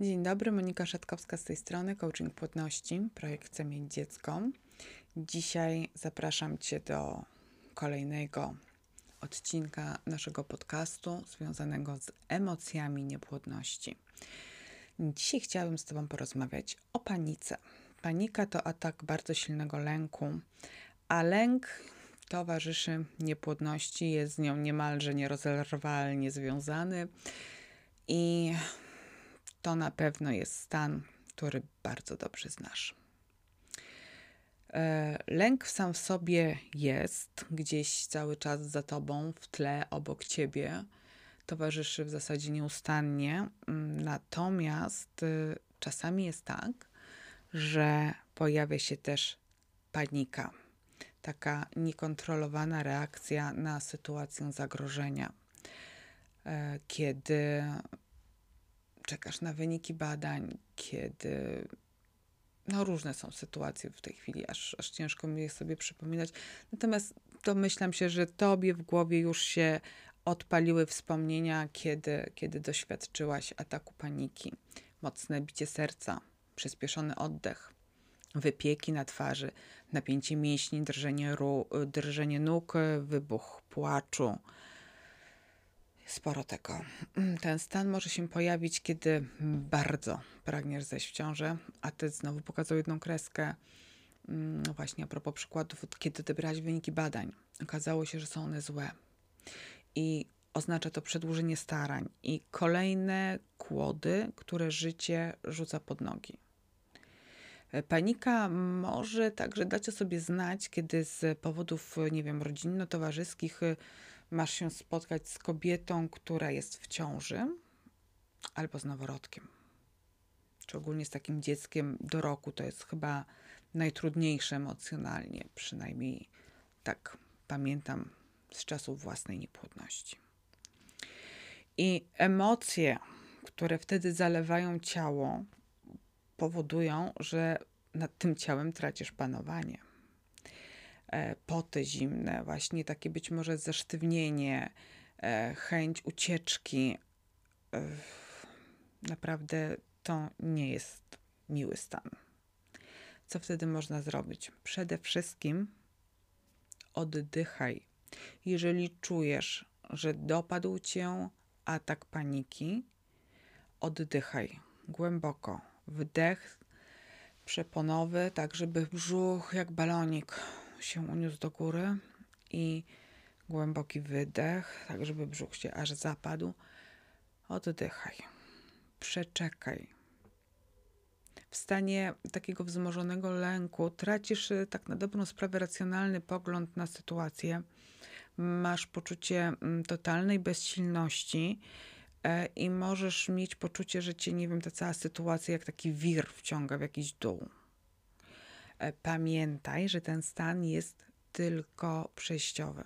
Dzień dobry, Monika Szatkowska z tej strony, Coaching Płodności, projekt Chcę mieć dziecko. Dzisiaj zapraszam Cię do kolejnego odcinka naszego podcastu związanego z emocjami niepłodności. Dzisiaj chciałabym z Tobą porozmawiać o panice. Panika to atak bardzo silnego lęku, a lęk towarzyszy niepłodności, jest z nią niemalże nierozerwalnie związany i to na pewno jest stan, który bardzo dobrze znasz. E, lęk sam w sobie jest gdzieś cały czas za tobą, w tle, obok ciebie, towarzyszy w zasadzie nieustannie. Mm, natomiast y, czasami jest tak, że pojawia się też panika, taka niekontrolowana reakcja na sytuację zagrożenia, e, kiedy czekasz na wyniki badań, kiedy no różne są sytuacje w tej chwili, aż, aż ciężko mi je sobie przypominać. Natomiast domyślam się, że tobie w głowie już się odpaliły wspomnienia, kiedy, kiedy doświadczyłaś ataku paniki. Mocne bicie serca, przyspieszony oddech, wypieki na twarzy, napięcie mięśni, drżenie, drżenie nóg, wybuch płaczu, sporo tego. Mm, ten stan może się pojawić, kiedy bardzo pragniesz zejść w ciążę, a ty znowu pokazał jedną kreskę. No właśnie a propos przykładów, kiedy odebrałeś wyniki badań. Okazało się, że są one złe. I oznacza to przedłużenie starań i kolejne kłody, które życie rzuca pod nogi. E, panika może także dać o sobie znać, kiedy z powodów, nie wiem, rodzinno-towarzyskich masz się spotkać z kobietą, która jest w ciąży albo z noworodkiem. Czy ogólnie z takim dzieckiem do roku to jest chyba najtrudniejsze emocjonalnie, przynajmniej tak pamiętam z czasów własnej niepłodności. I emocje, które wtedy zalewają ciało, powodują, że nad tym ciałem tracisz panowanie. E, poty zimne, właśnie takie być może zesztywnienie, e, chęć ucieczki. E, naprawdę to nie jest miły stan. Co wtedy można zrobić? Przede wszystkim oddychaj. Jeżeli czujesz, że dopadł cię atak paniki, oddychaj głęboko. Wdech przeponowy, tak żeby brzuch jak balonik się uniósł do góry i głęboki wydech, tak żeby brzuch się aż zapadł. Oddychaj. Przeczekaj. W stanie takiego wzmożonego lęku tracisz y, tak na dobrą sprawę racjonalny pogląd na sytuację. Masz poczucie mm, totalnej bezsilności e, i możesz mieć poczucie, że cię, nie wiem, ta cała sytuacja jak taki wir wciąga w jakiś dół. E, pamiętaj, że ten stan jest tylko przejściowy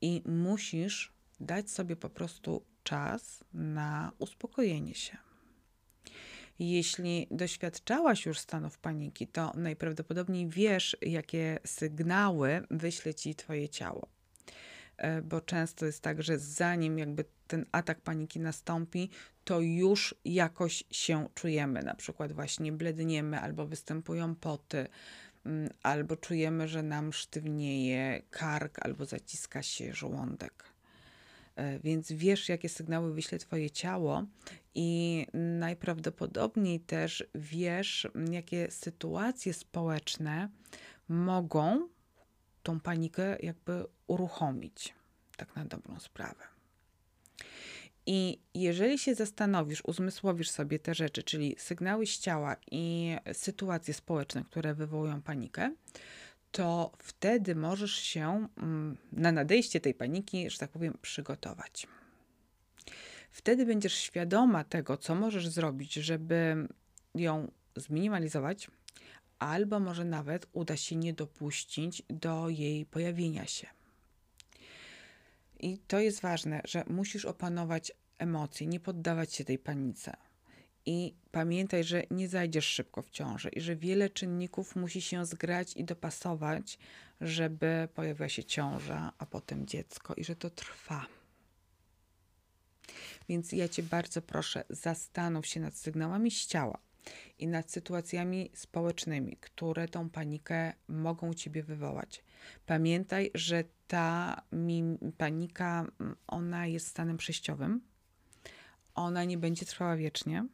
i musisz dać sobie po prostu czas na uspokojenie się. Jeśli doświadczałaś już stanów paniki, to najprawdopodobniej wiesz, jakie sygnały wyśle ci Twoje ciało. E, bo często jest tak, że zanim jakby ten atak paniki nastąpi, to już jakoś się czujemy. Na przykład właśnie bledniemy, albo występują poty, mm, albo czujemy, że nam sztywnieje kark, albo zaciska się żołądek. E, więc wiesz, jakie sygnały wyśle Twoje ciało, i najprawdopodobniej też wiesz, jakie sytuacje społeczne mogą tą panikę jakby uruchomić, tak na dobrą sprawę. I jeżeli się zastanowisz, uzmysłowisz sobie te rzeczy, czyli sygnały z ciała i sytuacje społeczne, które wywołują panikę, to wtedy możesz się mm, na nadejście tej paniki, że tak powiem, przygotować. Wtedy będziesz świadoma tego, co możesz zrobić, żeby ją zminimalizować, albo może nawet uda się nie dopuścić do jej pojawienia się. I to jest ważne, że musisz opanować emocje, nie poddawać się tej panice. I pamiętaj, że nie zajdziesz szybko w ciąży i że wiele czynników musi się zgrać i dopasować, żeby pojawiła się ciąża, a potem dziecko, i że to trwa. Więc ja cię bardzo proszę, zastanów się nad sygnałami z ciała i nad sytuacjami społecznymi, które tą panikę mogą ciebie wywołać. Pamiętaj, że ta panika, ona jest stanem przejściowym. Ona nie będzie trwała wiecznie.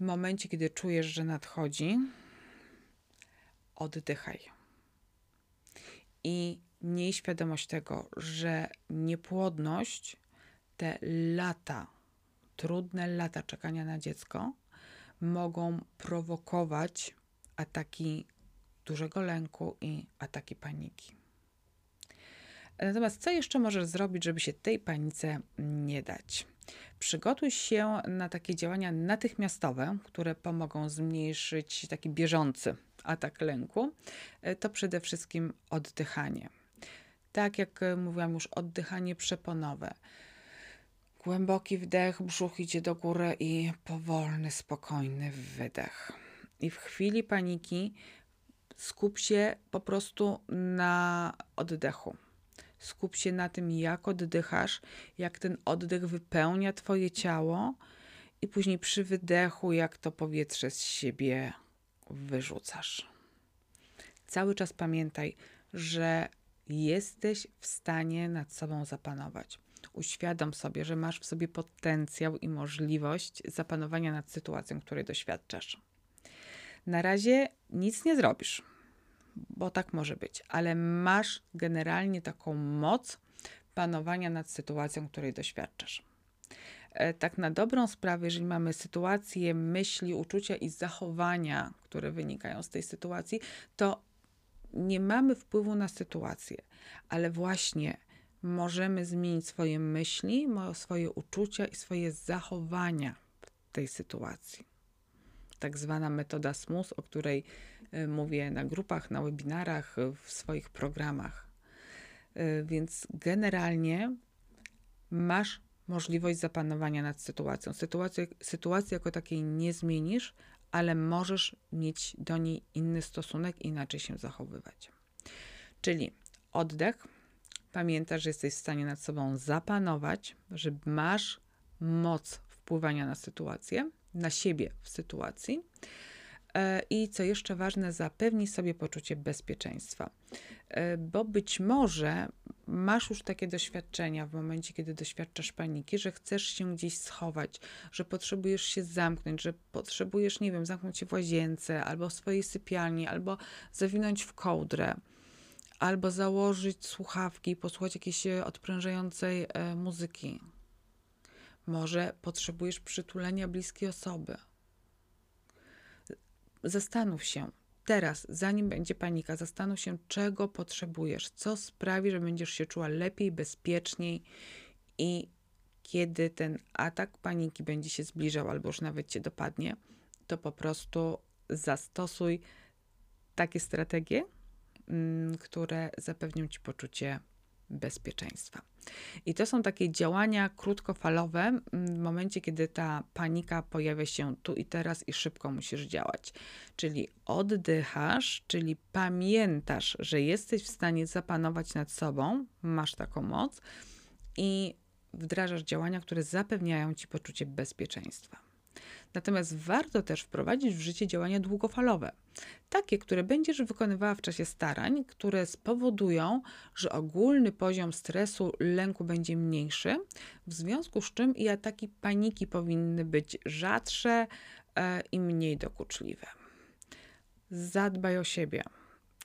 W momencie, kiedy czujesz, że nadchodzi, oddychaj. I miej świadomość tego, że niepłodność, te lata, trudne lata czekania na dziecko, mogą prowokować ataki dużego lęku i ataki paniki. Natomiast co jeszcze możesz zrobić, żeby się tej panice nie dać? Przygotuj się na takie działania natychmiastowe, które pomogą zmniejszyć taki bieżący atak lęku. To przede wszystkim oddychanie. Tak jak mówiłam już, oddychanie przeponowe. Głęboki wdech, brzuch idzie do góry i powolny, spokojny wydech. I w chwili paniki skup się po prostu na oddechu. Skup się na tym, jak oddychasz, jak ten oddech wypełnia Twoje ciało, i później przy wydechu, jak to powietrze z siebie wyrzucasz. Cały czas pamiętaj, że jesteś w stanie nad sobą zapanować. Uświadom sobie, że masz w sobie potencjał i możliwość zapanowania nad sytuacją, której doświadczasz. Na razie nic nie zrobisz, bo tak może być, ale masz generalnie taką moc panowania nad sytuacją, której doświadczasz. E, tak na dobrą sprawę, jeżeli mamy sytuacje, myśli, uczucia i zachowania, które wynikają z tej sytuacji, to nie mamy wpływu na sytuację, ale właśnie możemy zmienić swoje myśli, swoje uczucia i swoje zachowania w tej sytuacji. Tak zwana metoda SMUS, o której y, mówię na grupach, na webinarach, w swoich programach. Y, więc generalnie masz możliwość zapanowania nad sytuacją. Sytuację, sytuacji jako takiej nie zmienisz, ale możesz mieć do niej inny stosunek, inaczej się zachowywać. Czyli oddech, pamiętasz, że jesteś w stanie nad sobą zapanować, że masz moc wpływania na sytuację, na siebie w sytuacji. E, I co jeszcze ważne, zapewnij sobie poczucie bezpieczeństwa, e, bo być może masz już takie doświadczenia w momencie, kiedy doświadczasz paniki, że chcesz się gdzieś schować, że potrzebujesz się zamknąć, że potrzebujesz, nie wiem, zamknąć się w łazience albo w swojej sypialni, albo zawinąć w kołdrę, albo założyć słuchawki posłuchać jakiejś e, odprężającej e, muzyki. Może potrzebujesz przytulenia bliskiej osoby. Zastanów się, teraz, zanim będzie panika, zastanów się, czego potrzebujesz, co sprawi, że będziesz się czuła lepiej, bezpieczniej i kiedy ten atak paniki będzie się zbliżał albo już nawet cię dopadnie, to po prostu zastosuj takie strategie, które zapewnią ci poczucie bezpieczeństwa. I to są takie działania krótkofalowe mm, w momencie, kiedy ta panika pojawia się tu i teraz i szybko musisz działać. Czyli oddychasz, czyli pamiętasz, że jesteś w stanie zapanować nad sobą, masz taką moc i wdrażasz działania, które zapewniają ci poczucie bezpieczeństwa. Natomiast warto też wprowadzić w życie działania długofalowe, takie, które będziesz wykonywała w czasie starań, które spowodują, że ogólny poziom stresu, lęku będzie mniejszy, w związku z czym i ataki paniki powinny być rzadsze e, i mniej dokuczliwe. Zadbaj o siebie.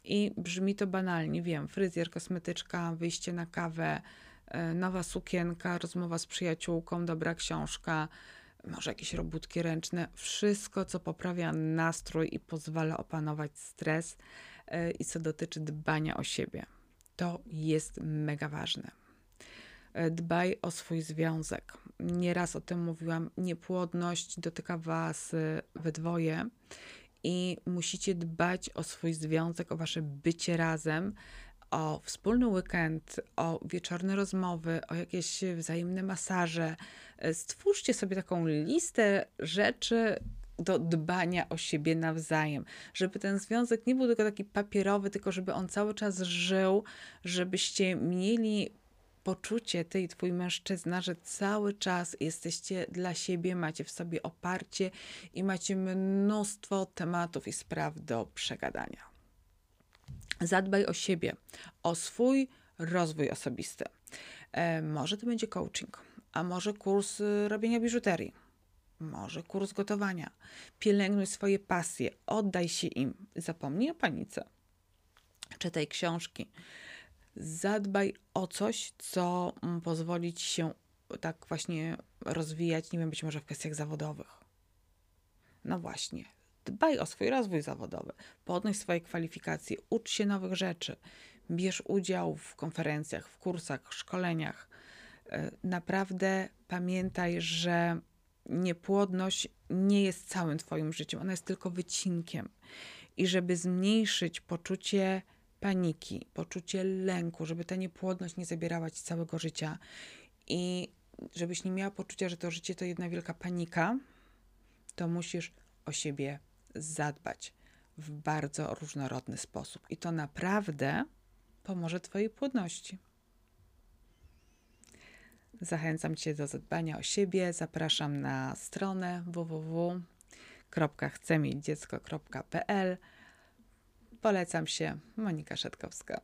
I brzmi to banalnie, wiem, fryzjer, kosmetyczka, wyjście na kawę, e, nowa sukienka, rozmowa z przyjaciółką, dobra książka, może jakieś robótki ręczne, wszystko, co poprawia nastrój i pozwala opanować stres e, i co dotyczy dbania o siebie. To jest mega ważne. E, dbaj o swój związek. Nieraz o tym mówiłam. Niepłodność dotyka Was e, we dwoje i musicie dbać o swój związek, o Wasze bycie razem, o wspólny weekend, o wieczorne rozmowy, o jakieś wzajemne masaże. Stwórzcie sobie taką listę rzeczy do dbania o siebie nawzajem, żeby ten związek nie był tylko taki papierowy, tylko żeby on cały czas żył, żebyście mieli poczucie, ty i twój mężczyzna, że cały czas jesteście dla siebie, macie w sobie oparcie i macie mnóstwo tematów i spraw do przegadania. Zadbaj o siebie, o swój rozwój osobisty. E, może to będzie coaching, a może kurs y, robienia biżuterii, może kurs gotowania. Pielęgnuj swoje pasje, oddaj się im, zapomnij o panice. Czytaj książki. Zadbaj o coś, co mm, pozwoli ci się tak właśnie rozwijać, nie wiem, być może w kwestiach zawodowych. No właśnie, dbaj o swój rozwój zawodowy, podnoś swoje kwalifikacje, ucz się nowych rzeczy, bierz udział w konferencjach, w kursach, szkoleniach. E, naprawdę pamiętaj, że niepłodność nie jest całym Twoim życiem, ona jest tylko wycinkiem. I żeby zmniejszyć poczucie paniki, poczucie lęku, żeby ta niepłodność nie zabierała Ci całego życia i żebyś nie miała poczucia, że to życie to jedna wielka panika, to musisz o siebie zadbać w bardzo różnorodny sposób. I to naprawdę pomoże Twojej płodności. Zachęcam Cię do zadbania o siebie. Zapraszam na stronę www.chcemieć Polecam się, Monika Szetkowska.